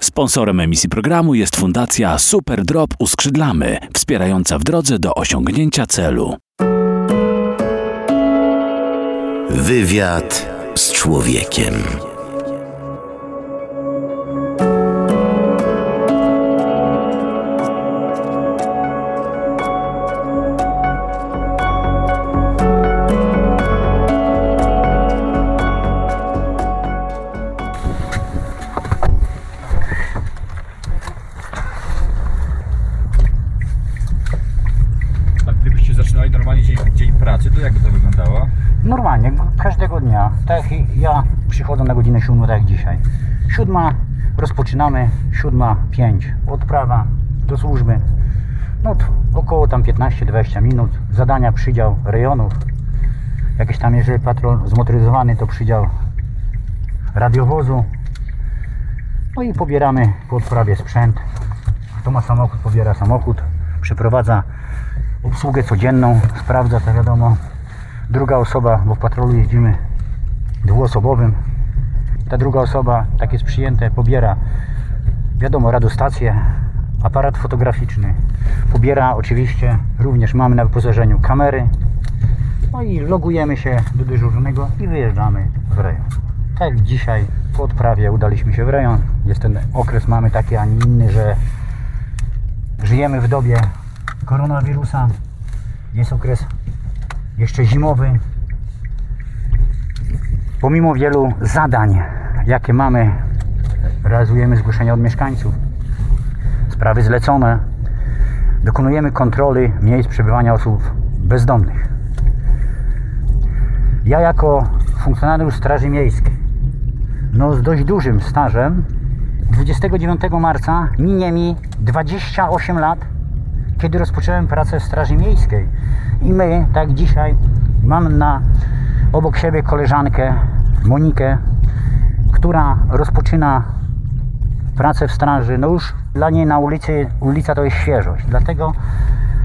Sponsorem emisji programu jest Fundacja Super Drop Uskrzydlamy, wspierająca w drodze do osiągnięcia celu. Wywiad z człowiekiem. Siódma pięć odprawa do służby. No około tam 15-20 minut. Zadania przydział rejonów. Jakieś tam, jeżeli patrol zmotoryzowany, to przydział radiowozu. No i pobieramy po odprawie sprzęt. Kto ma samochód, pobiera samochód. Przeprowadza obsługę codzienną, sprawdza to wiadomo. Druga osoba, bo w patrolu jeździmy dwuosobowym. Ta druga osoba, tak jest przyjęte, pobiera wiadomo radiostację, aparat fotograficzny. Pobiera oczywiście, również mamy na wyposażeniu kamery. No i logujemy się do dyżurnego i wyjeżdżamy w rejon. Tak dzisiaj po odprawie udaliśmy się w rejon. Jest ten okres, mamy taki, a nie inny, że żyjemy w dobie koronawirusa. Jest okres jeszcze zimowy. Pomimo wielu zadań, jakie mamy, realizujemy zgłoszenia od mieszkańców, sprawy zlecone, dokonujemy kontroli miejsc przebywania osób bezdomnych. Ja jako funkcjonariusz Straży Miejskiej, no z dość dużym stażem, 29 marca minie mi 28 lat kiedy rozpocząłem pracę w Straży Miejskiej. I my, tak dzisiaj, mam na obok siebie koleżankę Monikę, która rozpoczyna pracę w straży. No już dla niej na ulicy, ulica to jest świeżość. Dlatego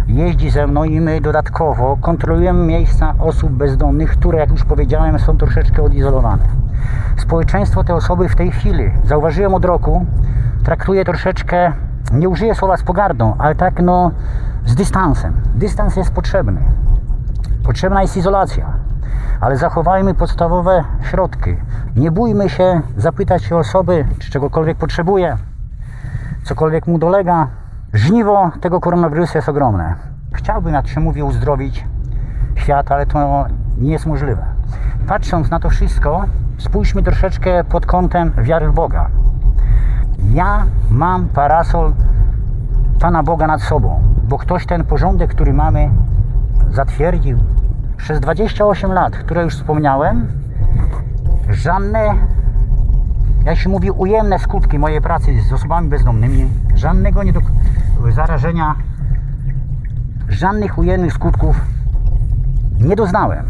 jeździ ze mną i my dodatkowo kontrolujemy miejsca osób bezdomnych, które, jak już powiedziałem, są troszeczkę odizolowane. Społeczeństwo te osoby w tej chwili, zauważyłem od roku, traktuje troszeczkę nie użyję słowa z pogardą, ale tak no z dystansem. Dystans jest potrzebny. Potrzebna jest izolacja, ale zachowajmy podstawowe środki. Nie bójmy się zapytać się osoby, czy czegokolwiek potrzebuje, cokolwiek mu dolega. Żniwo tego koronawirusa jest ogromne. Chciałbym, jak się mówi, uzdrowić świat, ale to nie jest możliwe. Patrząc na to wszystko, spójrzmy troszeczkę pod kątem wiary w Boga. Ja mam parasol Pana Boga nad sobą, bo ktoś ten porządek, który mamy, zatwierdził. Przez 28 lat, które już wspomniałem, żadne, jak się mówi, ujemne skutki mojej pracy z osobami bezdomnymi, żadnego nie do, zarażenia, żadnych ujemnych skutków nie doznałem.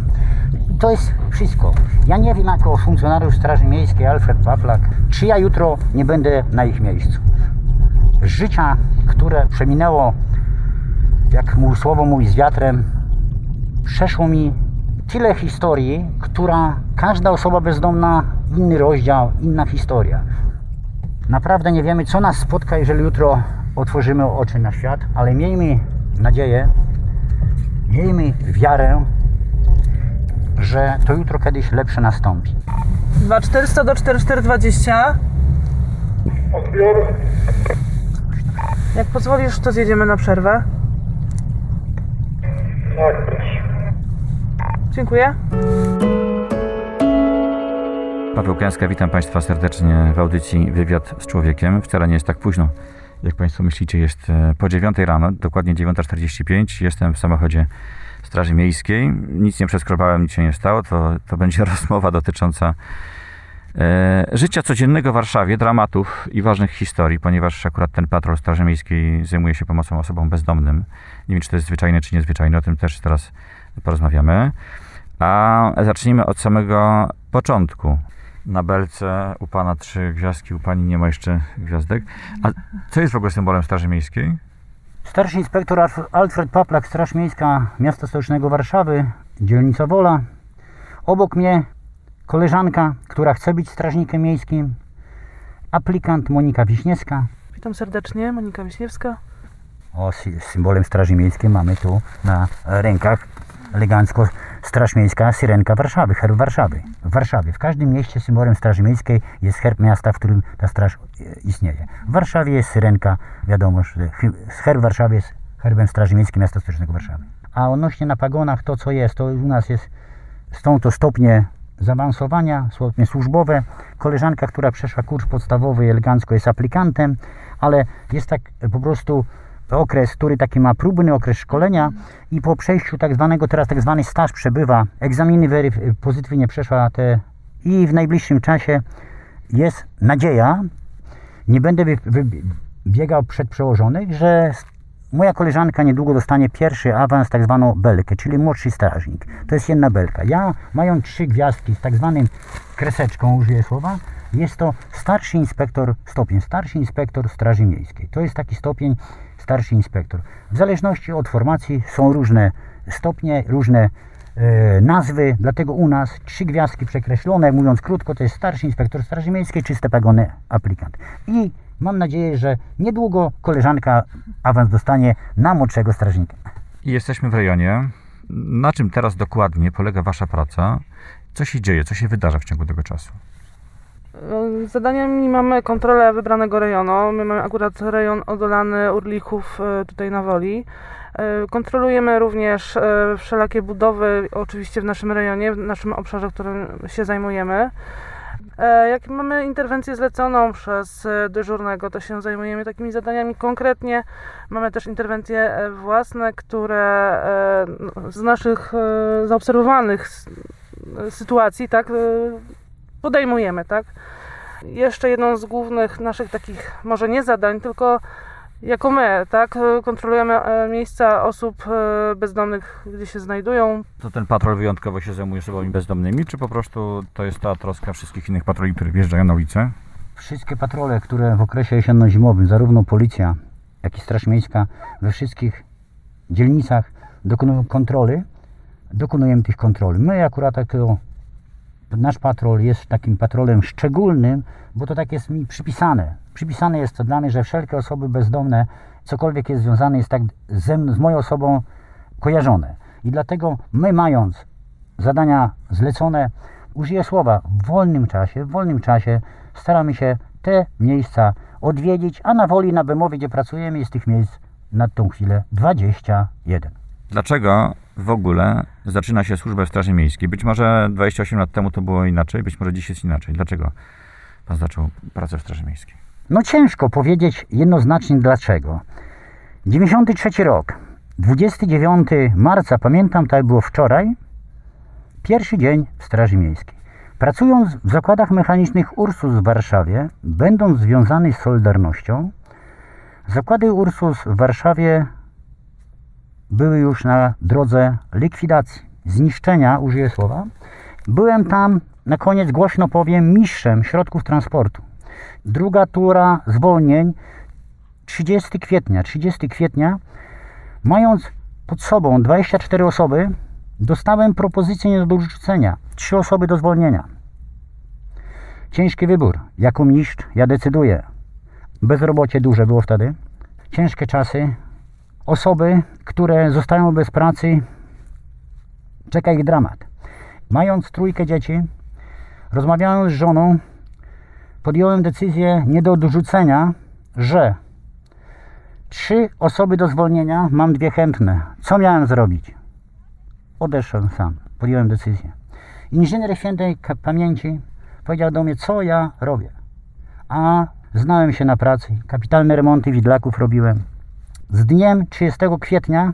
I to jest wszystko. Ja nie wiem, jako funkcjonariusz Straży Miejskiej Alfred Paplak, czy ja jutro nie będę na ich miejscu. Życia, które przeminęło, jak mu słowo mój z wiatrem, przeszło mi tyle historii, która każda osoba bezdomna, inny rozdział, inna historia. Naprawdę nie wiemy, co nas spotka, jeżeli jutro otworzymy oczy na świat, ale miejmy nadzieję, miejmy wiarę, że to jutro kiedyś lepsze nastąpi. 2400 do 4420. Odbiór. Jak pozwolisz, to zjedziemy na przerwę. Tak, proszę. Dziękuję. Paweł Kęska, witam Państwa serdecznie w audycji Wywiad z Człowiekiem. Wcale nie jest tak późno, jak Państwo myślicie, jest e, po 9 rano, dokładnie 9.45. Jestem w samochodzie Straży Miejskiej. Nic nie przeskrobałem, nic się nie stało. To, to będzie rozmowa dotycząca e, życia codziennego w Warszawie, dramatów i ważnych historii, ponieważ akurat ten patrol Straży Miejskiej zajmuje się pomocą osobom bezdomnym. Nie wiem, czy to jest zwyczajne, czy niezwyczajne, o tym też teraz porozmawiamy. A zacznijmy od samego początku. Na belce u pana trzy gwiazdki, u pani nie ma jeszcze gwiazdek. A co jest w ogóle symbolem Straży Miejskiej? Starszy inspektor Alf- Alfred Paplak, Straż Miejska Miasta Stołecznego Warszawy, dzielnica Wola. Obok mnie koleżanka, która chce być strażnikiem miejskim. Aplikant Monika Wiśniewska. Witam serdecznie, Monika Wiśniewska. O, sy- symbolem Straży Miejskiej mamy tu na rękach elegancko Straż Miejska, Syrenka Warszawy, herb Warszawy. W Warszawie, w każdym mieście symbolem Straży Miejskiej jest herb miasta, w którym ta straż e, istnieje. W Warszawie jest Syrenka, wiadomo, że herb Warszawy jest herbem Straży Miejskiej miasta stołecznego Warszawy. A odnośnie na pagonach, to co jest, to u nas jest, są to stopnie zaawansowania, stopnie służbowe. Koleżanka, która przeszła kurs podstawowy elegancko jest aplikantem, ale jest tak po prostu okres, który taki ma próbny okres szkolenia i po przejściu tak zwanego, teraz tak zwany staż przebywa, egzaminy weryf- pozytywnie przeszła te i w najbliższym czasie jest nadzieja, nie będę biegał przed przełożonych, że moja koleżanka niedługo dostanie pierwszy awans, tak zwaną belkę, czyli młodszy strażnik. To jest jedna belka. Ja, mając trzy gwiazdki z tak zwanym kreseczką, użyję słowa, jest to starszy inspektor, stopień starszy inspektor Straży Miejskiej. To jest taki stopień starszy inspektor. W zależności od formacji są różne stopnie, różne e, nazwy, dlatego u nas trzy gwiazdki przekreślone, mówiąc krótko, to jest starszy inspektor Straży Miejskiej, czyste pagony aplikant. I mam nadzieję, że niedługo koleżanka awans dostanie na młodszego strażnika. Jesteśmy w rejonie. Na czym teraz dokładnie polega Wasza praca? Co się dzieje? Co się wydarza w ciągu tego czasu? E, Zadaniami mamy kontrolę wybranego rejonu. My mamy akurat rejon odolany Urlichów e, tutaj na Woli. E, Kontrolujemy również e, wszelakie budowy, oczywiście w naszym rejonie, w naszym obszarze, którym się zajmujemy. Jak mamy interwencję zleconą przez dyżurnego, to się zajmujemy takimi zadaniami konkretnie. Mamy też interwencje własne, które no, z naszych zaobserwowanych sytuacji, tak, podejmujemy, tak. Jeszcze jedną z głównych naszych takich, może nie zadań, tylko jako my, tak, kontrolujemy e, miejsca osób e, bezdomnych, gdzie się znajdują. To ten patrol wyjątkowo się zajmuje osobami bezdomnymi, czy po prostu to jest ta troska wszystkich innych patroli, które wjeżdżają na ulicę? Wszystkie patrole, które w okresie jesienno-zimowym, zarówno policja, jak i Straż Miejska we wszystkich dzielnicach dokonują kontroli, dokonujemy tych kontroli. My akurat tak to, nasz patrol jest takim patrolem szczególnym, bo to tak jest mi przypisane. Przypisane jest to dla mnie, że wszelkie osoby bezdomne, cokolwiek jest związane, jest tak ze, z moją osobą kojarzone. I dlatego my mając zadania zlecone, użyję słowa w wolnym czasie, w wolnym czasie staramy się te miejsca odwiedzić, a na Woli, na Bemowie, gdzie pracujemy, jest tych miejsc na tą chwilę 21. Dlaczego w ogóle zaczyna się służbę w Straży Miejskiej? Być może 28 lat temu to było inaczej, być może dziś jest inaczej. Dlaczego Pan zaczął pracę w Straży Miejskiej? No ciężko powiedzieć jednoznacznie dlaczego. 93 rok, 29 marca, pamiętam, tak było wczoraj, pierwszy dzień w Straży Miejskiej. Pracując w zakładach mechanicznych Ursus w Warszawie, będąc związany z Solidarnością, zakłady Ursus w Warszawie były już na drodze likwidacji, zniszczenia, użyję słowa. Byłem tam, na koniec głośno powiem, mistrzem środków transportu. Druga tura zwolnień 30 kwietnia. 30 kwietnia, mając pod sobą 24 osoby, dostałem propozycję nie do odrzucenia. Trzy osoby do zwolnienia. Ciężki wybór. Jako mistrz ja decyduję. Bezrobocie duże było wtedy. Ciężkie czasy. Osoby, które zostają bez pracy, czeka ich dramat. Mając trójkę dzieci, rozmawiając z żoną, podjąłem decyzję nie do odrzucenia, że trzy osoby do zwolnienia, mam dwie chętne. Co miałem zrobić? Odeszłem sam, podjąłem decyzję. Inżynier świętej pamięci powiedział do mnie, co ja robię. A znałem się na pracy, kapitalne remonty widlaków robiłem. Z dniem 30 kwietnia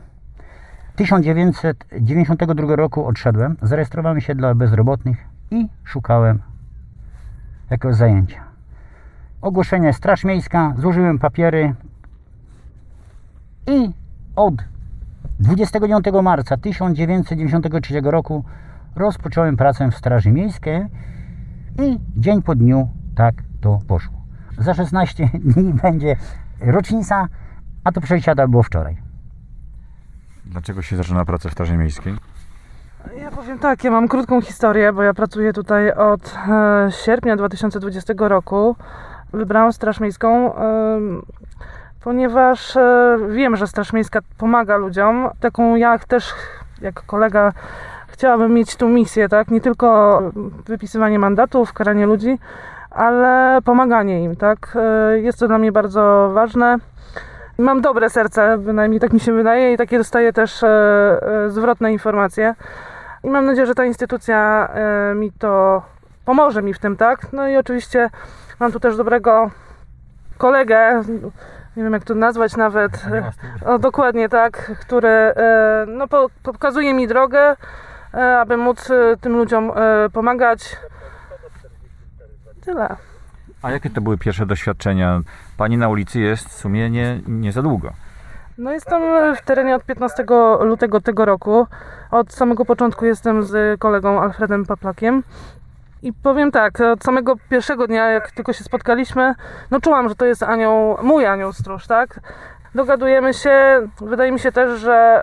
1992 roku odszedłem, zarejestrowałem się dla bezrobotnych i szukałem jakiegoś zajęcia. Ogłoszenie Straż Miejska, złożyłem papiery i od 29 marca 1993 roku rozpocząłem pracę w Straży Miejskiej i dzień po dniu tak to poszło. Za 16 dni będzie rocznica, a to przejściada było wczoraj. Dlaczego się zaczyna pracę w Straży Miejskiej? Ja powiem tak, ja mam krótką historię, bo ja pracuję tutaj od e, sierpnia 2020 roku. wybrałam Straż Miejską, em, ponieważ e, wiem, że Straż Miejska pomaga ludziom. Taką ja też, jak kolega, chciałabym mieć tą misję, tak? Nie tylko wypisywanie mandatów, karanie ludzi, ale pomaganie im, tak? E, Jest to dla mnie bardzo ważne. Mam dobre serce, bynajmniej tak mi się wydaje, i takie dostaję też e, e, zwrotne informacje. I mam nadzieję, że ta instytucja e, mi to pomoże mi w tym, tak? No i oczywiście mam tu też dobrego kolegę, nie wiem jak to nazwać nawet. O, dokładnie tak, który no, po, pokazuje mi drogę, aby móc tym ludziom pomagać. Tyle. A jakie to były pierwsze doświadczenia? Pani na ulicy jest w sumie nie, nie za długo. No jestem w terenie od 15 lutego tego roku. Od samego początku jestem z kolegą Alfredem Paplakiem. I powiem tak, od samego pierwszego dnia, jak tylko się spotkaliśmy, no czułam, że to jest anioł, mój anioł stróż, tak? Dogadujemy się, wydaje mi się też, że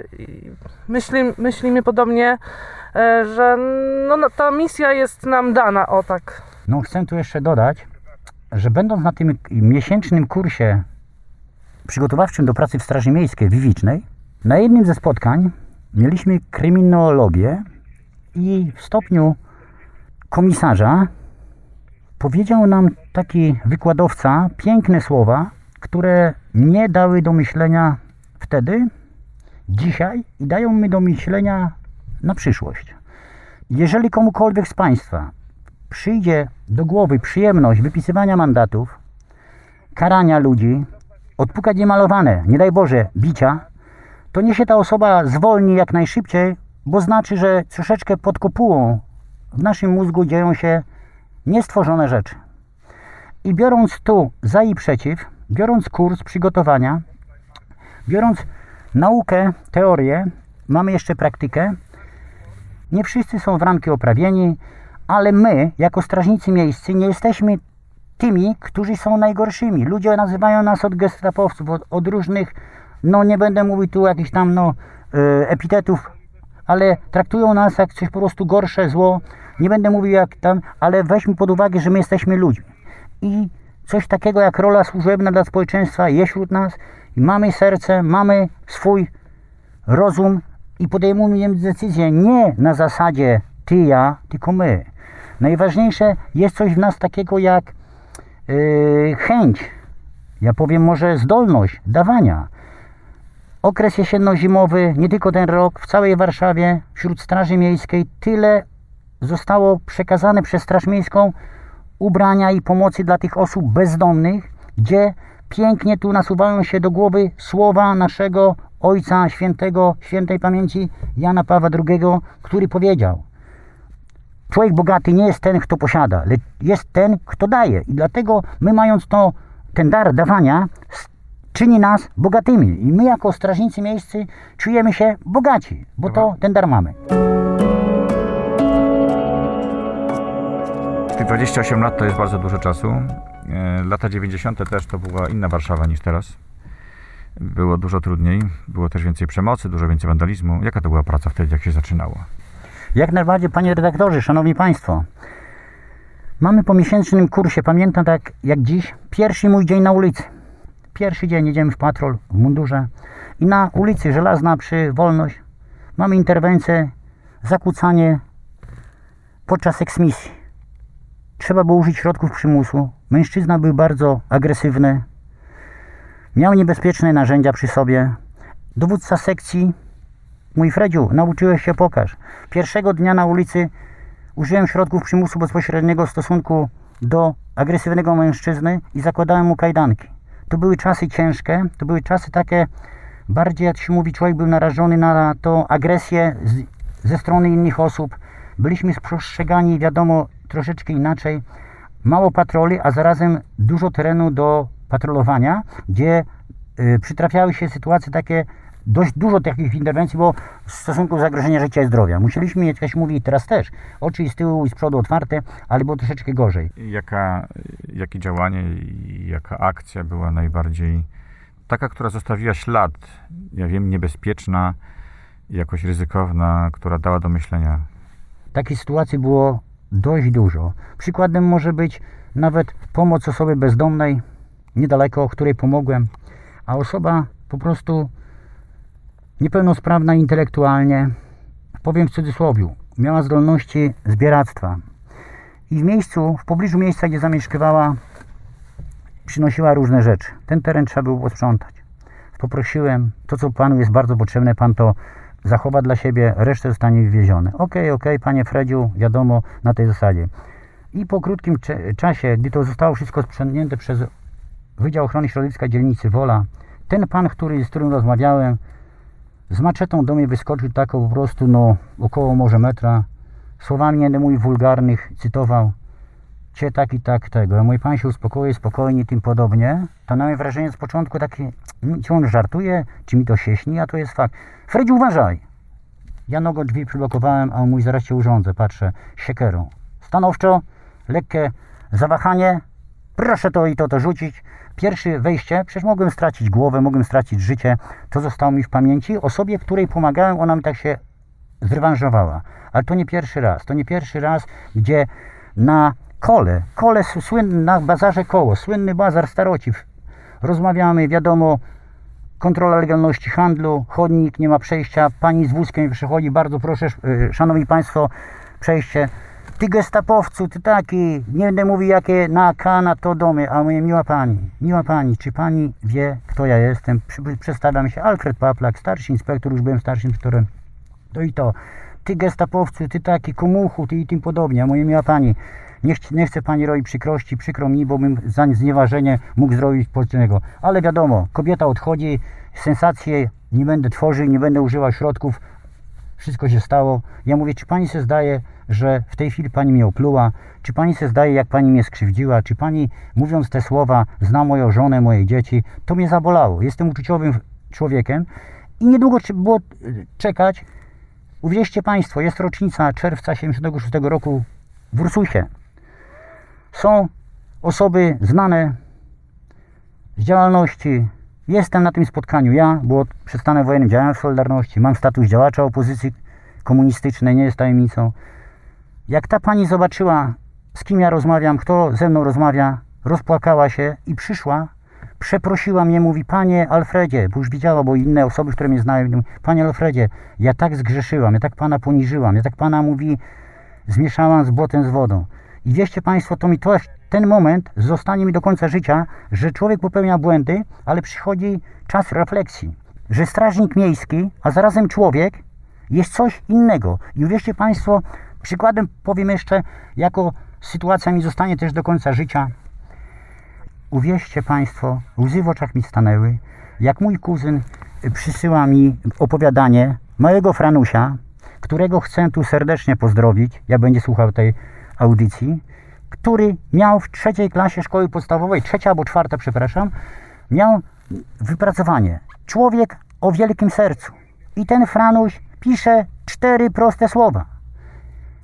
myśli, myślimy podobnie, e, że no, no, ta misja jest nam dana, o tak. No chcę tu jeszcze dodać, że będąc na tym miesięcznym kursie przygotowawczym do pracy w Straży Miejskiej Wiwicznej, na jednym ze spotkań mieliśmy kryminologię i w stopniu komisarza powiedział nam taki wykładowca piękne słowa, które mnie dały do myślenia wtedy, dzisiaj i dają mi do myślenia na przyszłość. Jeżeli komukolwiek z Państwa przyjdzie do głowy przyjemność wypisywania mandatów, karania ludzi, odpukać niemalowane, nie daj Boże, bicia, to niech się ta osoba zwolni jak najszybciej, bo znaczy, że troszeczkę pod kopułą w naszym mózgu dzieją się niestworzone rzeczy. I biorąc tu za i przeciw, biorąc kurs przygotowania, biorąc naukę, teorię, mamy jeszcze praktykę, nie wszyscy są w ramki oprawieni, ale my, jako strażnicy miejscy, nie jesteśmy tymi, którzy są najgorszymi. Ludzie nazywają nas od gestapowców, od, od różnych, no nie będę mówił tu jakichś tam no, e, epitetów, ale traktują nas jak coś po prostu gorsze, zło. Nie będę mówił jak tam, ale weźmy pod uwagę, że my jesteśmy ludźmi. I coś takiego jak rola służebna dla społeczeństwa jest wśród nas. I mamy serce, mamy swój rozum i podejmujemy decyzję nie na zasadzie ty, ja, tylko my. Najważniejsze jest coś w nas takiego jak yy, chęć, ja powiem może zdolność dawania. Okres jesienno-zimowy, nie tylko ten rok, w całej Warszawie, wśród Straży Miejskiej tyle zostało przekazane przez Straż Miejską ubrania i pomocy dla tych osób bezdomnych, gdzie pięknie tu nasuwają się do głowy słowa naszego Ojca Świętego, Świętej Pamięci Jana Pawła II, który powiedział Człowiek bogaty nie jest ten, kto posiada, lecz jest ten, kto daje. I dlatego my mając to, ten dar dawania, czyni nas bogatymi. I my jako strażnicy miejscy czujemy się bogaci, bo to ten dar mamy. Tych 28 lat to jest bardzo dużo czasu. E, Lata 90. też to była inna Warszawa niż teraz. Było dużo trudniej, było też więcej przemocy, dużo więcej wandalizmu. Jaka to była praca wtedy, jak się zaczynało? Jak najbardziej, panie redaktorze, szanowni państwo. Mamy po miesięcznym kursie, pamiętam tak jak dziś, pierwszy mój dzień na ulicy. Pierwszy dzień jedziemy w patrol, w mundurze i na ulicy Żelazna przy Wolność mamy interwencję, zakłócanie podczas eksmisji. Trzeba było użyć środków przymusu. Mężczyzna był bardzo agresywny. Miał niebezpieczne narzędzia przy sobie. Dowódca sekcji Mój Fredziu, nauczyłeś się, pokaż. Pierwszego dnia na ulicy użyłem środków przymusu bezpośredniego w stosunku do agresywnego mężczyzny i zakładałem mu kajdanki. To były czasy ciężkie, to były czasy takie, bardziej jak się mówi, człowiek był narażony na tą agresję z, ze strony innych osób. Byliśmy spostrzegani, wiadomo, troszeczkę inaczej. Mało patroli, a zarazem dużo terenu do patrolowania, gdzie y, przytrafiały się sytuacje takie, dość dużo takich interwencji było w stosunku do zagrożenia życia i zdrowia. Musieliśmy mieć, jak się mówi teraz też, oczy z tyłu i z przodu otwarte, ale było troszeczkę gorzej. Jaka, jakie działanie i jaka akcja była najbardziej taka, która zostawiła ślad, ja wiem, niebezpieczna, jakoś ryzykowna, która dała do myślenia? Takich sytuacji było dość dużo. Przykładem może być nawet pomoc osoby bezdomnej, niedaleko, której pomogłem, a osoba po prostu niepełnosprawna intelektualnie, powiem w cudzysłowiu, miała zdolności zbieractwa. I w miejscu, w pobliżu miejsca, gdzie zamieszkiwała, przynosiła różne rzeczy. Ten teren trzeba było posprzątać. Poprosiłem, to co panu jest bardzo potrzebne, pan to zachowa dla siebie, resztę zostanie wywiezione. Okej, okej, panie Fredziu, wiadomo, na tej zasadzie. I po krótkim czasie, gdy to zostało wszystko sprzątnięte przez Wydział Ochrony Środowiska Dzielnicy Wola, ten pan, który, z którym rozmawiałem, z maczetą do mnie wyskoczył tak po prostu, no, około może metra, słowami nie mówił wulgarnych, cytował cię tak i tak tego. Ja mówię, pan się uspokoi, spokojnie tym podobnie. To na mnie wrażenie z początku takie, czy on żartuje, czy mi to się śni, a to jest fakt. Fredziu, uważaj! Ja nogą drzwi przyblokowałem, a on mówi, zaraz cię urządzę, patrzę, siekierą. Stanowczo, lekkie zawahanie, proszę to i to, to rzucić. Pierwsze wejście, przecież mogłem stracić głowę, mogłem stracić życie, to zostało mi w pamięci. Osobie, której pomagałem, ona mi tak się zrewanżowała. Ale to nie pierwszy raz, to nie pierwszy raz, gdzie na kole, kole słynny, na bazarze koło, słynny bazar Starociw, rozmawiamy, wiadomo, kontrola legalności handlu, chodnik, nie ma przejścia, pani z wózkiem przychodzi, bardzo proszę, y, szanowni państwo, przejście. Ty gestapowcu, ty taki, nie będę mówił jakie na K, na to domy, a mówię, miła pani, miła pani, czy pani wie, kto ja jestem? Przedstawiam się, Alfred Paplak, starszy inspektor, już byłem starszym inspektorem, to i to. Ty gestapowcu, ty taki komuchu, ty i tym podobnie, a mówię, miła pani, nie, chci- nie chce pani robić przykrości, przykro mi, bo bym za znieważenie mógł zrobić polskiego. Ale wiadomo, kobieta odchodzi, sensacje nie będę tworzył, nie będę używał środków, wszystko się stało. Ja mówię, czy pani się zdaje, że w tej chwili pani mnie opluła? Czy pani się zdaje, jak pani mnie skrzywdziła? Czy pani, mówiąc te słowa, zna moją żonę, moje dzieci? To mnie zabolało. Jestem uczuciowym człowiekiem i niedługo było y, czekać. Uwierzcie państwo, jest rocznica czerwca 76 roku w Ursusie. Są osoby znane z działalności. Jestem na tym spotkaniu ja, bo przed stanem wojennym działałem w Solidarności. Mam status działacza opozycji komunistycznej, nie jest tajemnicą. Jak ta pani zobaczyła, z kim ja rozmawiam, kto ze mną rozmawia, rozpłakała się i przyszła, przeprosiła mnie, mówi, panie Alfredzie, bo już widziała, bo inne osoby, które mnie znają, mówią, panie Alfredzie, ja tak zgrzeszyłam, ja tak pana poniżyłam, ja tak pana, mówi, zmieszałam z błotem z wodą. I wierzcie Państwo, to mi to, ten moment zostanie mi do końca życia, że człowiek popełnia błędy, ale przychodzi czas refleksji, że strażnik miejski, a zarazem człowiek jest coś innego. I uwierzcie Państwo, przykładem powiem jeszcze, jako sytuacja mi zostanie też do końca życia. Uwierzcie Państwo, łzy w oczach mi stanęły, jak mój kuzyn przysyła mi opowiadanie małego Franusia, którego chcę tu serdecznie pozdrowić, jak będzie słuchał tej audycji, który miał w trzeciej klasie szkoły podstawowej, trzecia albo czwarta, przepraszam, miał wypracowanie. Człowiek o wielkim sercu. I ten Franuś pisze cztery proste słowa.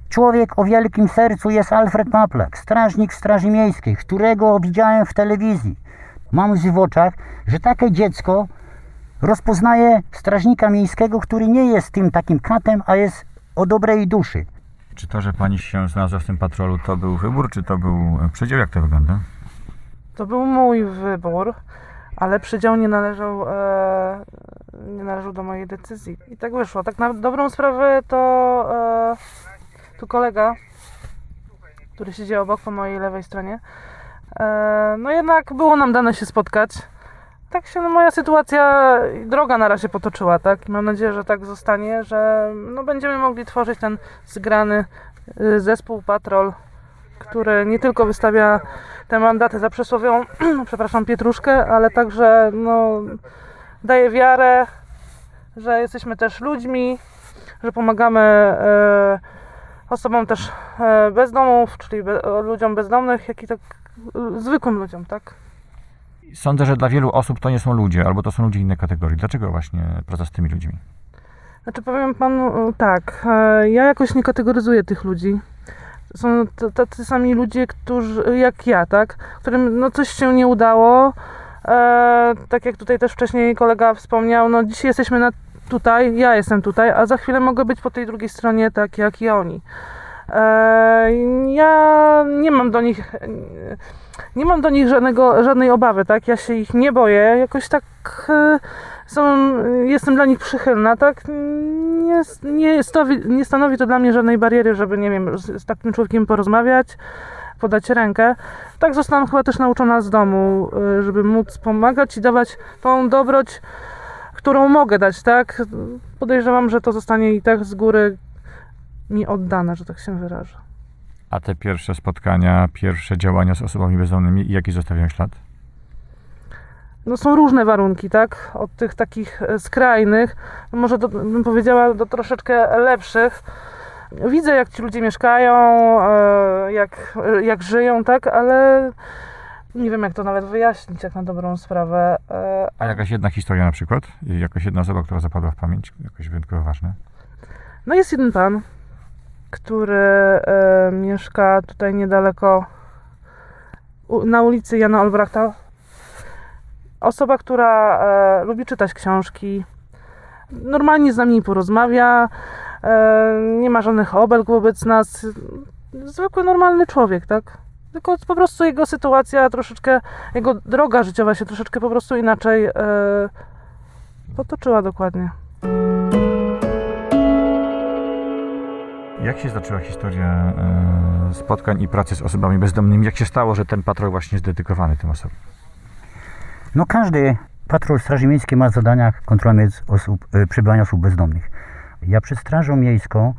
Człowiek o wielkim sercu jest Alfred Paplak, strażnik Straży Miejskiej, którego widziałem w telewizji. Mam w oczach, że takie dziecko rozpoznaje strażnika miejskiego, który nie jest tym takim katem, a jest o dobrej duszy. Czy to, że pani się znalazła w tym patrolu, to był wybór, czy to był przedział? Jak to wygląda? To był mój wybór, ale przydział nie należał, e, nie należał do mojej decyzji. I tak wyszło. Tak na dobrą sprawę to e, tu kolega, który siedzi obok po mojej lewej stronie, e, no jednak było nam dane się spotkać. Tak się no, moja sytuacja, droga na razie potoczyła, tak? I mam nadzieję, że tak zostanie, że no, będziemy mogli tworzyć ten zgrany y, zespół Patrol, który nie tylko wystawia te mandaty za przysłowiową, przepraszam, pietruszkę, ale także no, daje wiarę, że jesteśmy też ludźmi, że pomagamy e, osobom też e, czyli be, ludziom bezdomnych, jak i tak e, zwykłym ludziom, tak? Sądzę, że dla wielu osób to nie są ludzie, albo to są ludzie innej kategorii. Dlaczego właśnie praca z tymi ludźmi? Znaczy powiem panu tak, e, ja jakoś nie kategoryzuję tych ludzi. Są tacy sami ludzie, którzy, jak ja, tak, którym no, coś się nie udało. E, tak jak tutaj też wcześniej kolega wspomniał, no dzisiaj jesteśmy na, tutaj, ja jestem tutaj, a za chwilę mogę być po tej drugiej stronie, tak jak i oni. E, Ja nie mam do nich nie mam do nich żadnego, żadnej obawy, tak? Ja się ich nie boję, jakoś tak e, są, jestem dla nich przychylna, tak? Nie, nie, stanowi, nie stanowi to dla mnie żadnej bariery, żeby, nie wiem, z, z takim człowiekiem porozmawiać, podać rękę. Tak zostałam chyba też nauczona z domu, e, żeby móc pomagać i dawać tą dobroć, którą mogę dać, tak? Podejrzewam, że to zostanie i tak z góry mi oddane, że tak się wyrażę. A te pierwsze spotkania, pierwsze działania z osobami bezdomnymi, jaki zostawiają ślad? no są różne warunki, tak? Od tych takich e, skrajnych, no może do, bym powiedziała do troszeczkę lepszych. Widzę, jak ci ludzie mieszkają, e, jak, jak żyją, tak? Ale nie wiem, jak to nawet wyjaśnić, jak na dobrą sprawę. E, A jakaś jedna historia na przykład? Jakaś jedna osoba, która zapadła w pamięć? Jakoś wyjątkowo ważne? No jest jeden pan, który e, mieszka tutaj niedaleko na ulicy Jana Olbrachta. Osoba, która e, lubi czytać książki, normalnie z nami porozmawia, e, nie ma żadnych obelg wobec nas. Zwykły, normalny człowiek, tak? Tylko po prostu jego sytuacja troszeczkę, jego droga życiowa się troszeczkę po prostu inaczej potoczyła dokładnie. Jak się zaczęła historia e, spotkań i pracy z osobami bezdomnymi? Jak się stało, że ten patrol właśnie jest dedykowany tym osobom? No każdy patrol Straży Miejskiej ma w zadaniach kontrolę osób, y, przebywania osób bezdomnych. Ja przed Strażą Miejską,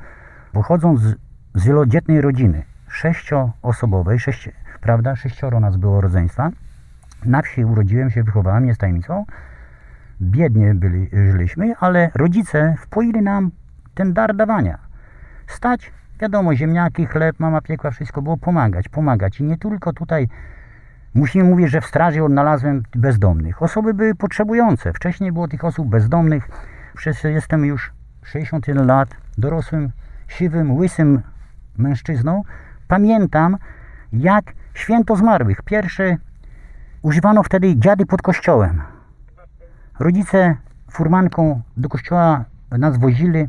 pochodząc z, z wielodzietnej rodziny, sześcioosobowej, sześć, prawda, sześcioro nas było rodzeństwa, na wsi urodziłem się, wychowałem, jest tajemnicą, biednie byli, żyliśmy, ale rodzice wpoili nam ten dar dawania. Stać, wiadomo, ziemniaki, chleb, mama piekła, wszystko było pomagać, pomagać i nie tylko tutaj Musimy mówić, że w straży odnalazłem bezdomnych. Osoby były potrzebujące. Wcześniej było tych osób bezdomnych. Przez jestem już 61 lat, dorosłym, siwym, łysym mężczyzną. Pamiętam, jak święto zmarłych. Pierwsze używano wtedy dziady pod kościołem. Rodzice furmanką do kościoła nas wozili.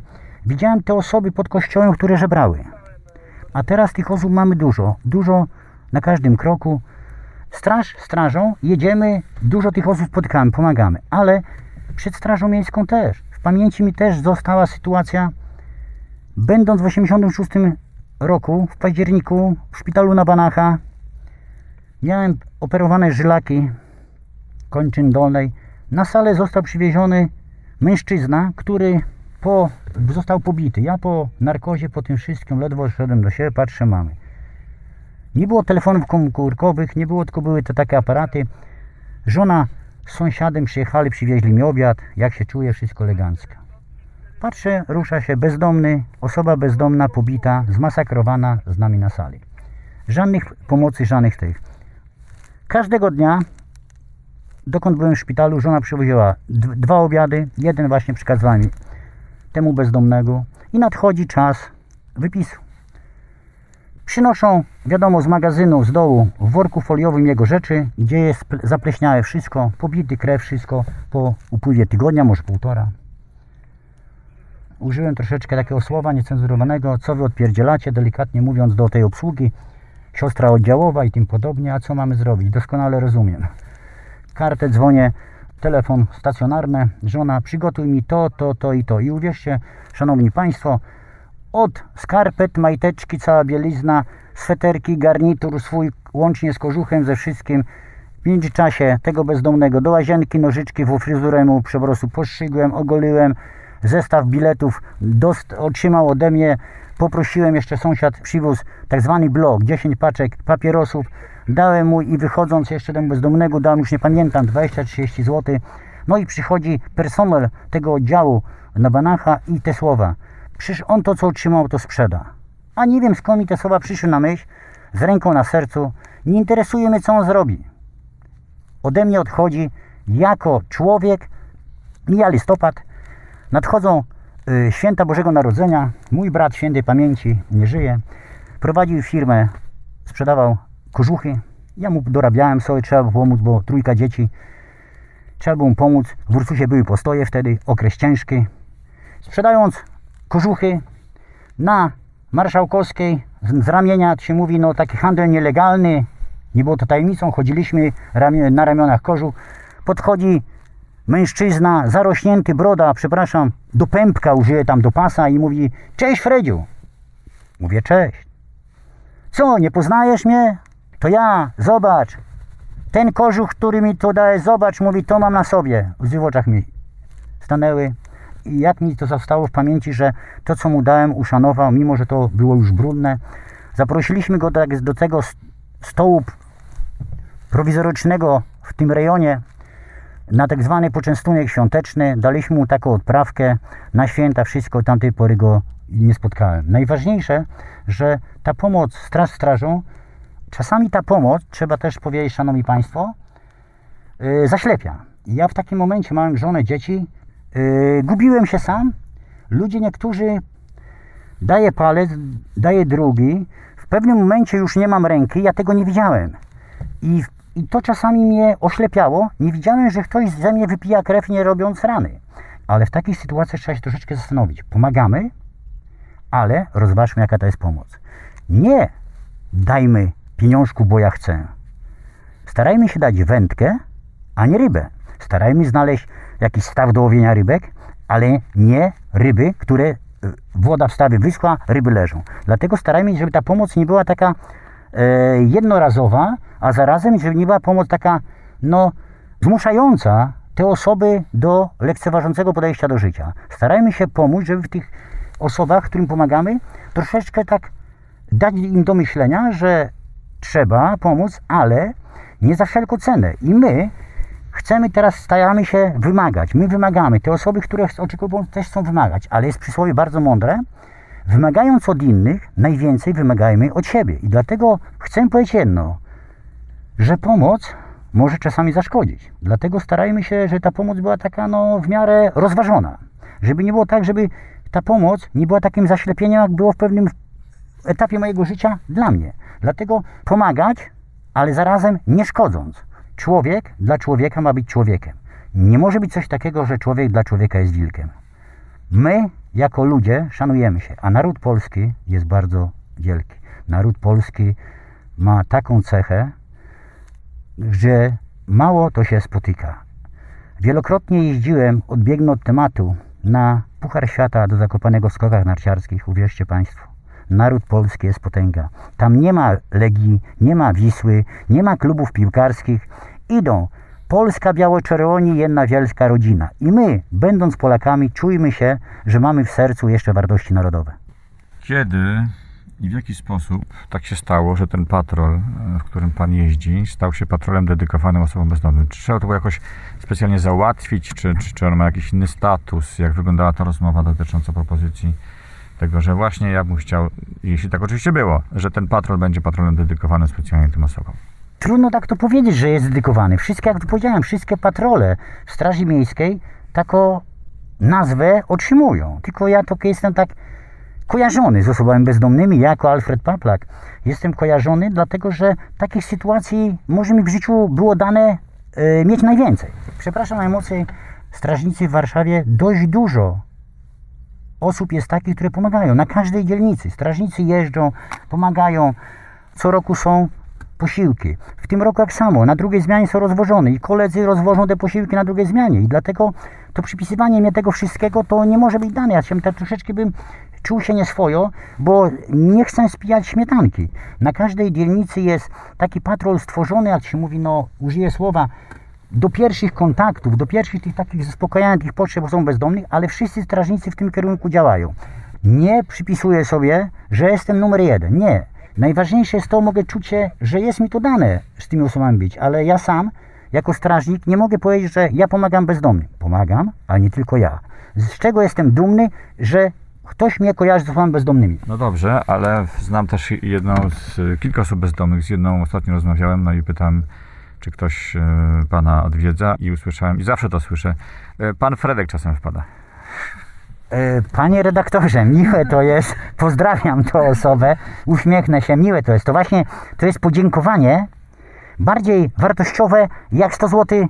Widziałem te osoby pod kościołem, które żebrały. A teraz tych osób mamy dużo. Dużo na każdym kroku. Straż strażą, jedziemy, dużo tych osób spotykamy, pomagamy, ale przed Strażą Miejską też. W pamięci mi też została sytuacja, będąc w 86 roku, w październiku, w szpitalu na Banacha, miałem operowane żylaki kończyn dolnej. Na salę został przywieziony mężczyzna, który po, został pobity. Ja po narkozie, po tym wszystkim ledwo szedłem do siebie, patrzę, mamy. Nie było telefonów komórkowych, nie było, tylko były te takie aparaty. Żona z sąsiadem przyjechali, przywieźli mi obiad, jak się czuję, wszystko elegancko. Patrzę, rusza się bezdomny, osoba bezdomna, pobita, zmasakrowana z nami na sali. Żadnych pomocy, żadnych tych. Każdego dnia, dokąd byłem w szpitalu, żona przywoziła dwa obiady, jeden właśnie przekazywałem temu bezdomnego i nadchodzi czas wypisu. Przynoszą, wiadomo, z magazynu, z dołu, w worku foliowym jego rzeczy, gdzie jest ple- zapleśniałe wszystko, pobity krew, wszystko po upływie tygodnia, może półtora. Użyłem troszeczkę takiego słowa niecenzurowanego, co wy odpierdzielacie, delikatnie mówiąc do tej obsługi, siostra oddziałowa i tym podobnie, a co mamy zrobić? Doskonale rozumiem. Kartę dzwonię, telefon stacjonarny, żona przygotuj mi to, to, to i to. I uwierzcie, szanowni państwo, od skarpet, majteczki, cała bielizna, sweterki, garnitur swój, łącznie z kożuchem, ze wszystkim. W międzyczasie tego bezdomnego do łazienki, nożyczki w fryzurę mu po prostu postrzygłem, ogoliłem, zestaw biletów dost, otrzymał ode mnie. Poprosiłem jeszcze sąsiad, przywiózł tak zwany blok, 10 paczek papierosów. Dałem mu i wychodząc jeszcze temu bezdomnego, dałem już nie pamiętam, 20-30 zł. No i przychodzi personel tego oddziału na Banacha i te słowa. Przecież on to, co otrzymał, to sprzeda. A nie wiem, skąd mi te słowa przyszły na myśl, z ręką na sercu. Nie interesuje mnie, co on zrobi. Ode mnie odchodzi jako człowiek. Mija listopad, nadchodzą y, święta Bożego Narodzenia. Mój brat świętej pamięci nie żyje. Prowadził firmę, sprzedawał kożuchy. Ja mu dorabiałem sobie, trzeba było pomóc, bo trójka dzieci. Trzeba było mu pomóc. W Ursusie były postoje wtedy, okres ciężki. Sprzedając kożuchy na marszałkowskiej z, ramienia, jak się mówi, no taki handel nielegalny, nie było to tajemnicą, chodziliśmy na ramionach kożu, podchodzi mężczyzna, zarośnięty, broda, przepraszam, do pępka użyje tam do pasa i mówi, cześć Fredziu. Mówię, cześć. Co, nie poznajesz mnie? To ja, zobacz. Ten kożuch, który mi to daje, zobacz, mówi, to mam na sobie. Łzy w oczach mi stanęły. I jak mi to zostało w pamięci, że to, co mu dałem, uszanował, mimo że to było już brudne. Zaprosiliśmy go do, do tego stołu prowizorycznego w tym rejonie na tak zwany poczęstunek świąteczny. Daliśmy mu taką odprawkę na święta, wszystko, tamtej pory go nie spotkałem. Najważniejsze, że ta pomoc straż strażą, czasami ta pomoc, trzeba też powiedzieć, szanowni państwo, yy, zaślepia. Ja w takim momencie, małem żonę, dzieci, yy, gubiłem się sam. Ludzie niektórzy daje palec, daje drugi. W pewnym momencie już nie mam ręki, ja tego nie widziałem. I, I to czasami mnie oślepiało. Nie widziałem, że ktoś ze mnie wypija krew, nie robiąc rany. Ale w takich sytuacjach trzeba się troszeczkę zastanowić. Pomagamy, ale rozważmy, jaka to jest pomoc. Nie dajmy pieniążku, bo ja chcę. Starajmy się dać wędkę, a nie rybę. Starajmy znaleźć jakiś staw do łowienia rybek, ale nie ryby, które e, woda w stawie wyschła, ryby leżą. Dlatego starajmy się, żeby ta pomoc nie była taka e, jednorazowa, a zarazem, żeby nie była pomoc taka, no, zmuszająca te osoby do lekceważącego podejścia do życia. Starajmy się pomóc, żeby w tych osobach, którym pomagamy, troszeczkę tak dać im do myślenia, że trzeba pomóc, ale nie za wszelką cenę. I my chcemy teraz, staramy się wymagać. My wymagamy. Te osoby, które oczekują też chcą wymagać, ale jest przysłowie bardzo mądre. Wymagając od innych, najwięcej wymagajmy od siebie. I dlatego chcę powiedzieć jedno, że pomoc może czasami zaszkodzić. Dlatego starajmy się, że ta pomoc była taka no, w miarę rozważona. Żeby nie było tak, żeby ta pomoc nie była takim zaślepieniem, jak było w pewnym etapie mojego życia dla mnie. Dlatego pomagać, ale zarazem nie szkodząc. Człowiek dla człowieka ma być człowiekiem. Nie może być coś takiego, że człowiek dla człowieka jest wilkiem. My, jako ludzie, szanujemy się, a naród polski jest bardzo wielki. Naród polski ma taką cechę, że mało to się spotyka. Wielokrotnie jeździłem, odbiegnę od tematu, na Puchar Świata do Zakopanego w skokach narciarskich, uwierzcie Państwo. Naród polski jest potęga. Tam nie ma Legii, nie ma Wisły, nie ma klubów piłkarskich. Idą Polska biało-czerwoni, jedna wielka rodzina. I my, będąc Polakami, czujmy się, że mamy w sercu jeszcze wartości narodowe. Kiedy i w jaki sposób tak się stało, że ten patrol, w którym pan jeździ, stał się patrolem dedykowanym osobom bezdomnym? Czy trzeba to było jakoś specjalnie załatwić, czy, czy, czy on ma jakiś inny status? Jak wyglądała ta rozmowa dotycząca propozycji tego, że właśnie ja bym chciał, jeśli tak oczywiście było, że ten patrol będzie patrolem dedykowanym specjalnie tym osobom? Trudno tak to powiedzieć, że jest dedykowany. Wszystkie, jak powiedziałem, wszystkie patrole w Straży Miejskiej taką nazwę otrzymują. Tylko ja to jestem tak kojarzony z osobami bezdomnymi. Ja jako Alfred Paplak jestem kojarzony, dlatego że takich sytuacji może mi w życiu było dane e, mieć najwięcej. Przepraszam najmocniej, strażnicy w Warszawie dość dużo osób jest takich, które pomagają na każdej dzielnicy. Strażnicy jeżdżą, pomagają. Co roku są posiłki. W tym roku jak samo, na drugiej zmianie są rozwożone i koledzy rozwożą te posiłki na drugiej zmianie i dlatego to przypisywanie mnie tego wszystkiego to nie może być dane. Ja się tak troszeczkę bym czuł się nieswojo, bo nie chcę spijać śmietanki. Na każdej dzielnicy jest taki patrol stworzony, jak się mówi, no użyję słowa, do pierwszych kontaktów, do pierwszych tych takich zaspokajania tych potrzeb osób bezdomnych, ale wszyscy strażnicy w tym kierunku działają. Nie przypisuję sobie, że jestem numer jeden. Nie. Najważniejsze jest to, mogę czuć się, że jest mi to dane z tymi osobami być, ale ja sam, jako strażnik, nie mogę powiedzieć, że ja pomagam bezdomnym. Pomagam, ale nie tylko ja. Z czego jestem dumny, że ktoś mnie kojarzy z osobami bezdomnymi. No dobrze, ale znam też jedną z kilka osób bezdomnych. Z jedną ostatnio rozmawiałem, no i pytam, czy ktoś e, pana odwiedza i usłyszałem, i zawsze to słyszę, e, pan Fredek czasem wpada. E, Panie redaktorze, miłe to jest, pozdrawiam tę osobę, uśmiechnę się, miłe to jest. To właśnie, to jest podziękowanie bardziej wartościowe jak 100 zł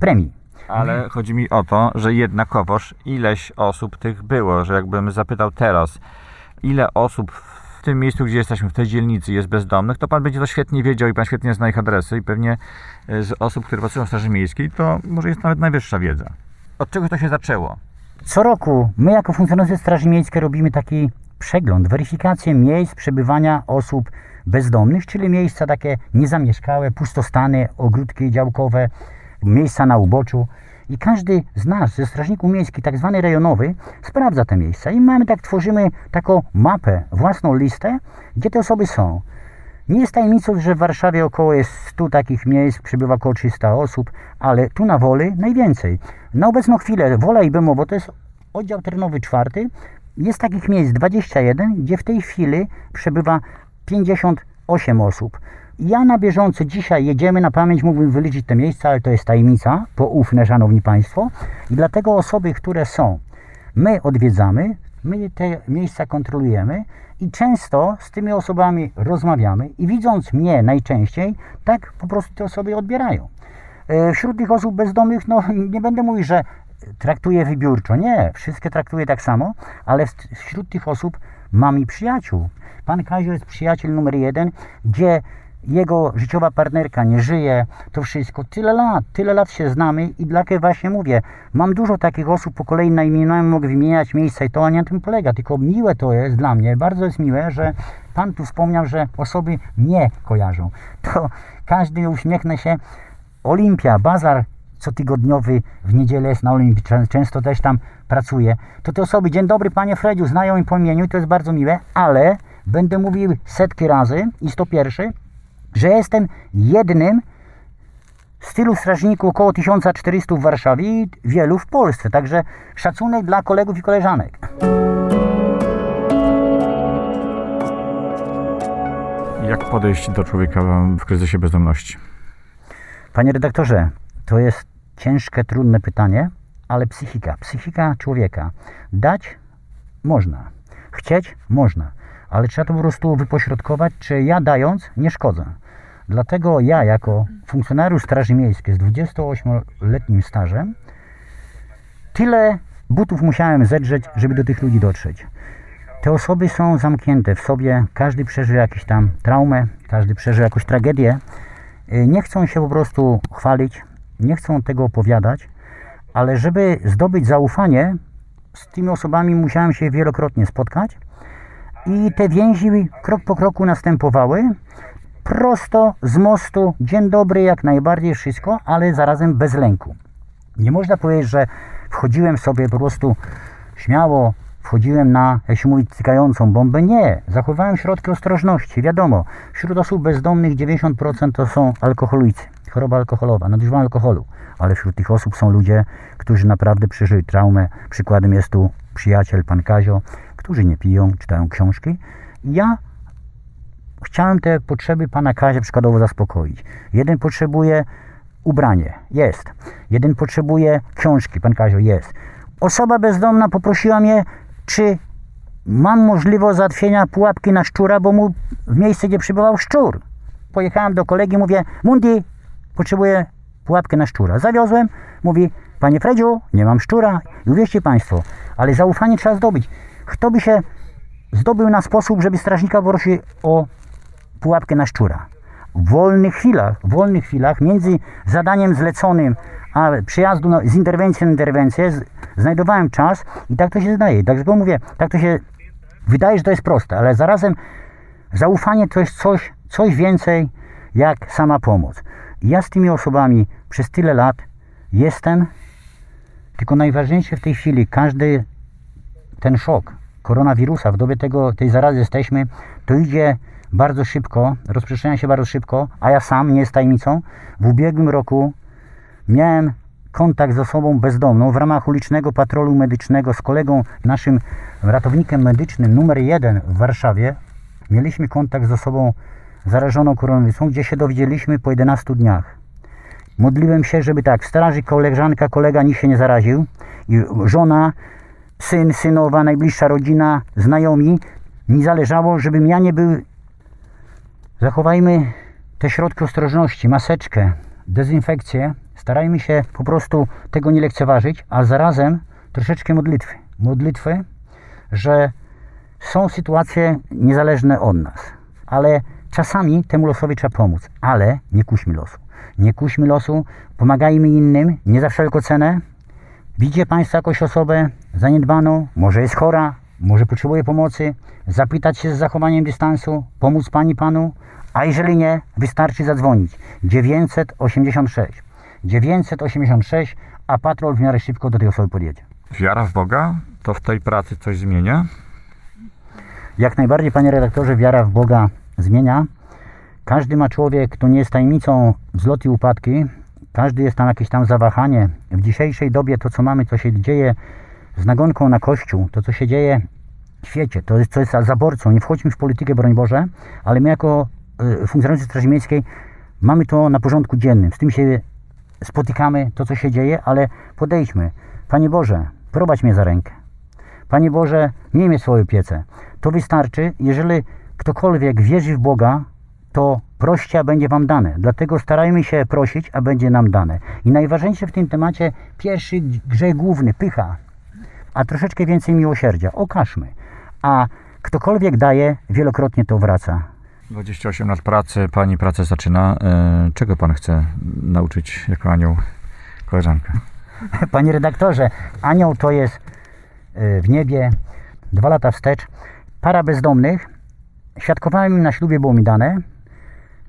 premii. Ale chodzi mi o to, że jednakowoż ileś osób tych było, że jakbym zapytał teraz, ile osób w tym miejscu, gdzie jesteśmy, w tej dzielnicy jest bezdomnych, to pan będzie to świetnie wiedział i pan świetnie zna ich adresy i pewnie e, z osób, które pracują w Straży Miejskiej, to może jest nawet najwyższa wiedza. Od czego to się zaczęło? Co roku my jako funkcjonariusze Straży Miejskiej robimy taki przegląd, weryfikację miejsc przebywania osób bezdomnych, czyli miejsca takie niezamieszkałe, pustostany, ogródki działkowe, miejsca na uboczu. I każdy z nas, ze strażników miejskich, tak zwany rejonowy, sprawdza te miejsca. I mamy tak, tworzymy taką mapę, własną listę, gdzie te osoby są. Nie jest tajemnicą, że w Warszawie około jest 100 takich miejsc, przybywa około 300 osób, ale tu na Woli najwięcej. Na obecną chwilę Wola i Bemowo to jest oddział terenowy czwarty. Jest takich miejsc 21, gdzie w tej chwili przebywa 58 osób. Ja na bieżąco dzisiaj jedziemy na pamięć, mógłbym wyliczyć te miejsca, ale to jest tajemnica, poufne, szanowni państwo. I dlatego osoby, które są, my odwiedzamy, my te miejsca kontrolujemy i często z tymi osobami rozmawiamy i widząc mnie najczęściej, tak po prostu te osoby odbierają. E, Wśród tych osób bezdomnych, no nie będę mówił, że traktuję wybiórczo. Nie, wszystkie traktuję tak samo, ale wśród tych osób mam i przyjaciół. Pan Kazio jest przyjaciel numer jeden, gdzie jego życiowa partnerka nie żyje, to wszystko. Tyle lat, tyle lat się znamy i dlatego właśnie mówię, mam dużo takich osób po kolei na imieniu, mogę wymieniać miejsca i to, a nie na tym polega, tylko miłe to jest dla mnie, bardzo jest miłe, że Pan tu wspomniał, że osoby nie kojarzą. To każdy uśmiechnę się, Olimpia, bazar cotygodniowy w niedzielę jest na Olimpii, Czę- często też tam pracuję. To te osoby, dzień dobry panie Fredziu, znają mi po imieniu to jest bardzo miłe, ale będę mówił setki razy i 101, że jestem jednym z tylu strażników, około 1400 w Warszawie i wielu w Polsce. Także szacunek dla kolegów i koleżanek. Jak podejść do człowieka w kryzysie bezdomności? Panie redaktorze, to jest ciężkie, trudne pytanie, ale psychika, psychika człowieka. Dać można, chcieć można, ale trzeba to po prostu wypośrodkować, czy ja dając nie szkodzę. Dlatego ja, jako funkcjonariusz Straży Miejskiej z 28-letnim stażem, tyle butów musiałem zedrzeć, żeby do tych ludzi dotrzeć. Te osoby są zamknięte w sobie, każdy przeżył jakąś tam traumę, każdy przeżył jakąś tragedię. Y, Nie chcą się po prostu chwalić, nie chcą tego opowiadać, ale żeby zdobyć zaufanie, z tymi osobami musiałem się wielokrotnie spotkać i te więzi krok po kroku następowały. Prosto z mostu, dzień dobry, jak najbardziej wszystko, ale zarazem bez lęku. Nie można powiedzieć, że wchodziłem sobie po prostu śmiało, wchodziłem na, jak się mówi, cykającą bombę. Nie, zachowałem środki ostrożności. Wiadomo, wśród osób bezdomnych 90% to są alkoholicy, choroba alkoholowa, nadużywanie alkoholu. Ale wśród tych osób są ludzie, którzy naprawdę przeżyli traumę. Przykładem jest tu przyjaciel, pan Kazio, którzy nie piją, czytają książki. Ja chciałem te potrzeby pana Kazia przykładowo zaspokoić. Jeden potrzebuje ubranie, jest. Jeden potrzebuje książki, pan Kazio, jest. Osoba bezdomna poprosiła mnie, czy mam możliwość załatwienia pułapki na szczura, bo mu w miejsce, gdzie przybywał szczur. Pojechałem do kolegi, mówię, Mundi, potrzebuję pułapkę na szczura. Zawiozłem, mówi, panie Fredziu, nie mam szczura. I uwierzcie państwo, ale zaufanie trzeba zdobyć. Kto by się zdobył na sposób, żeby strażnika prosił o pułapkę na szczura. W wolnych chwilach, w wolnych chwilach między zadaniem zleconym a przyjazdu na, z interwencji na interwencję z, znajdowałem czas i tak to się zdaje. Dlatego mówię, tak to się wydaje, że to jest proste, ale zarazem zaufanie to jest coś, coś więcej jak sama pomoc. I ja z tymi osobami przez tyle lat jestem, tylko najważniejsze w tej chwili, każdy ten szok koronawirusa, w dobie tego, tej zarazy jesteśmy, to idzie bardzo szybko, rozprzestrzenia się bardzo szybko, a ja sam, nie jest tajemnicą, w ubiegłym roku miałem kontakt z osobą bezdomną w ramach ulicznego patrolu medycznego z kolegą, naszym ratownikiem medycznym numer jeden w Warszawie. Mieliśmy kontakt z osobą zarażoną koronawirusem, gdzie się dowiedzieliśmy po 11 dniach. Modliłem się, żeby tak, straży, koleżanka, kolega nikt się nie zaraził i żona, syn, synowa, najbliższa rodzina, znajomi. Mi zależało, żebym ja nie był... Zachowajmy te środki ostrożności, maseczkę, dezynfekcję. Starajmy się po prostu tego nie lekceważyć, a zarazem troszeczkę modlitwy. Modlitwy, że Są sytuacje niezależne od nas, ale czasami temu losowi trzeba pomóc, ale nie kuśmy losu. Nie kuśmy losu, pomagajmy innym, nie za wszelką cenę. Widzicie Państwo jakąś osobę zaniedbaną, może jest chora, może potrzebuje pomocy, zapytać się z zachowaniem dystansu, pomóc Pani Panu, a jeżeli nie, wystarczy zadzwonić 986. 986, a patrol w miarę szybko do tej osoby podjedzie. Wiara w Boga to w tej pracy coś zmienia? Jak najbardziej, panie redaktorze, wiara w Boga zmienia. Każdy ma człowiek, to nie jest tajemnicą wzloty i upadki. Każdy jest tam jakieś tam zawahanie. W dzisiejszej dobie to, co mamy, co się dzieje z nagonką na Kościół, to, co się dzieje w świecie, to jest, co jest za zaborcą. Nie wchodźmy w politykę, broń Boże, ale my jako y, funkcjonariusze Straży Miejskiej mamy to na porządku dziennym. Z tym się spotykamy, to, co się dzieje, ale podejdźmy. Panie Boże, prowadź mnie za rękę. Panie Boże, miej mnie w swojej opiece. To wystarczy, jeżeli ktokolwiek wierzy w Boga, to proście, a będzie wam dane. Dlatego starajmy się prosić, a będzie nam dane. I najważniejsze w tym temacie, pierwszy grzech główny, pycha, a troszeczkę więcej miłosierdzia. Okażmy. A ktokolwiek daje, wielokrotnie to wraca. 28 lat pracy, pani pracę zaczyna. E, Czego pan chce nauczyć jako anioł koleżankę? Panie redaktorze, anioł to jest y, w niebie dwa lata wstecz. Para bezdomnych. Świadkowałem im na ślubie, było mi dane.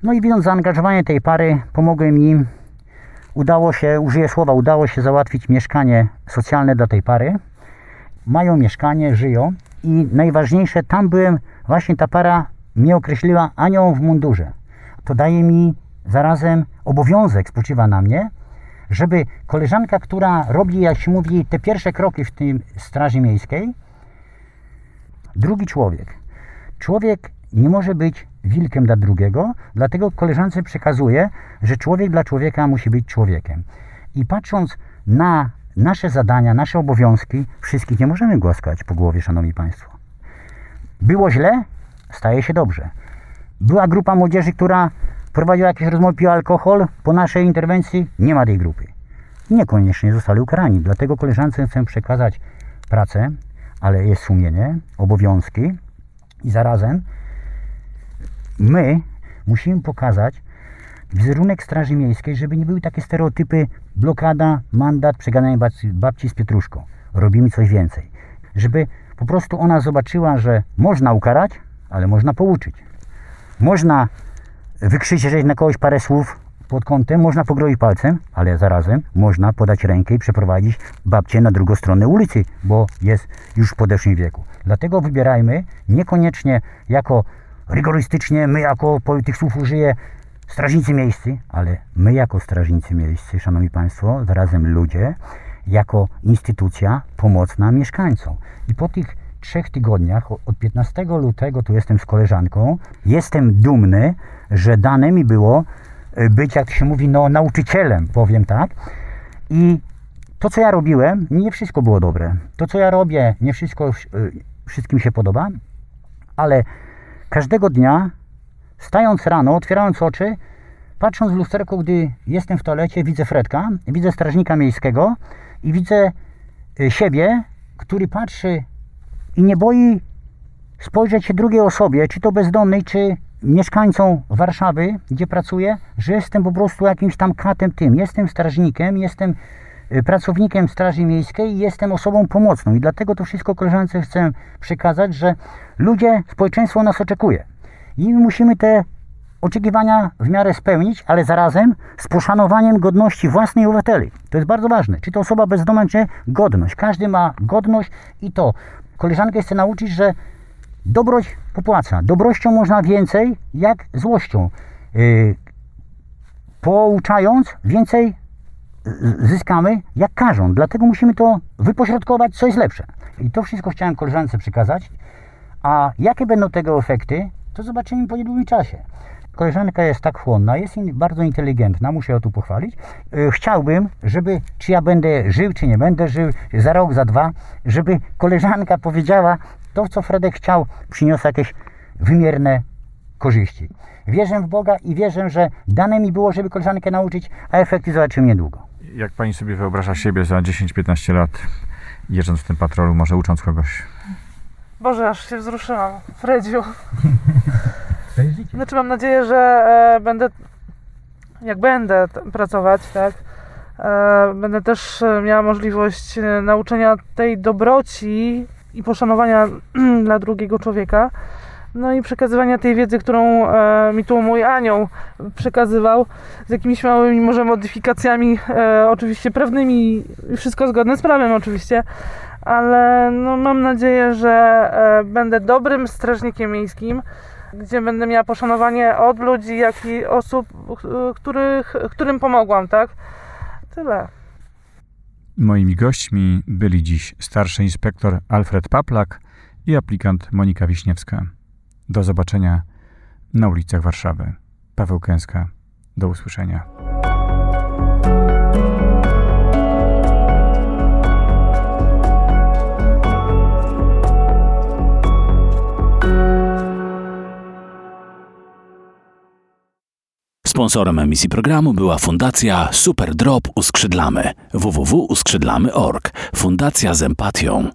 No i widząc zaangażowanie tej pary, pomogłem im. Udało się, użyję słowa, udało się załatwić mieszkanie socjalne dla tej pary. Mają mieszkanie, żyją i najważniejsze, tam byłem, właśnie ta para mnie określiła anioł w mundurze. To daje mi zarazem obowiązek, spoczywa na mnie, żeby koleżanka, która robi, jak się mówi, te pierwsze kroki w tym Straży Miejskiej, drugi człowiek. Człowiek nie może być wilkiem dla drugiego, dlatego koleżance przekazuję, że człowiek dla człowieka musi być człowiekiem. I patrząc na nasze zadania, nasze obowiązki, wszystkich nie możemy głaskać po głowie, szanowni państwo. Było źle, staje się dobrze. Była grupa młodzieży, która prowadziła jakieś rozmowy, piła alkohol. Po naszej interwencji nie ma tej grupy. Niekoniecznie zostali ukarani. Dlatego koleżance chcę przekazać pracę, ale jest sumienie, obowiązki i zarazem my musimy pokazać wizerunek Straży Miejskiej, żeby nie były takie stereotypy blokada, mandat, przegadanie babci, babci z pietruszką. Robimy coś więcej. Żeby po prostu ona zobaczyła, że można ukarać, ale można pouczyć. Można wykrzyczeć na kogoś parę słów pod kątem, można pogrozić palcem, ale zarazem można podać rękę i przeprowadzić babcię na drugą stronę ulicy, bo jest już w podeszłym wieku. Dlatego wybierajmy niekoniecznie jako rygorystycznie, my jako tych słów użyję strażnicy miejscy, ale my jako strażnicy miejscy, szanowni państwo, zarazem ludzie, jako instytucja pomocna mieszkańcom. I po tych trzech tygodniach, od 15 lutego tu jestem z koleżanką, jestem dumny, że dane mi było e, być, jak się mówi, no nauczycielem, powiem tak. I to, co ja robiłem, nie wszystko było dobre. To, co ja robię, nie wszystko e, wszystkim się podoba, ale każdego dnia, stając rano, otwierając oczy, patrząc w lusterko, gdy jestem w toalecie, widzę Fredka, widzę strażnika miejskiego i widzę e, siebie, który patrzy i nie boi spojrzeć się drugiej osobie, czy to bezdomnej, czy mieszkańcom Warszawy, gdzie pracuję, że jestem po prostu jakimś tam katem tym. Jestem strażnikiem, jestem y, pracownikiem Straży Miejskiej i jestem osobą pomocną. I dlatego to wszystko koleżance chcę przekazać, że ludzie, społeczeństwo nas oczekuje. I musimy te oczekiwania w miarę spełnić, ale zarazem z poszanowaniem godności własnej obywateli. To jest bardzo ważne. Czy to osoba bezdomna, czy godność. Każdy ma godność i to. Koleżankę chcę nauczyć, że dobroć popłaca. Dobrością można więcej jak złością. Yy, pouczając więcej zyskamy jak każą. Dlatego musimy to wypośrodkować, co jest lepsze. I to wszystko chciałem koleżance przekazać. A jakie będą tego efekty, to zobaczymy po niedługim czasie. Koleżanka jest tak chłonna, jest in- bardzo inteligentna, muszę ją tu pochwalić. Yy, Chciałbym, żeby, czy ja będę żył, czy nie będę żył, za rok, za dwa, żeby koleżanka powiedziała to, co Fredek chciał, przyniosło jakieś wymierne korzyści. Wierzę w Boga i wierzę, że dane mi było, żeby koleżankę nauczyć, a efekty zobaczymy niedługo. Jak pani sobie wyobraża siebie za 10-15 lat, jeżdżąc w tym patrolu, może ucząc kogoś? Boże, aż się wzruszyłam. Fredziu. Znaczy mam nadzieję, że e, będę, jak będę pracować, tak, e, będę też e, miała możliwość e, nauczenia tej dobroci i poszanowania dla drugiego człowieka. No i przekazywania tej wiedzy, którą e, mi tu mój anioł przekazywał, z jakimiś małymi może modyfikacjami, e, oczywiście prawnymi wszystko zgodne z prawem oczywiście, ale no, mam nadzieję, że e, będę dobrym strażnikiem miejskim, gdzie będę miała poszanowanie od ludzi, jak i osób, e, których, którym pomogłam, tak? Tyle. Moimi gośćmi byli dziś starszy inspektor Alfred Paplak i aplikant Monika Wiśniewska. Do zobaczenia na ulicach Warszawy. Paweł Kęska. Do usłyszenia. Sponsorem emisji programu była Fundacja Super Drop Uskrzydlamy www.uskrzydlamy.org. Fundacja z empatią.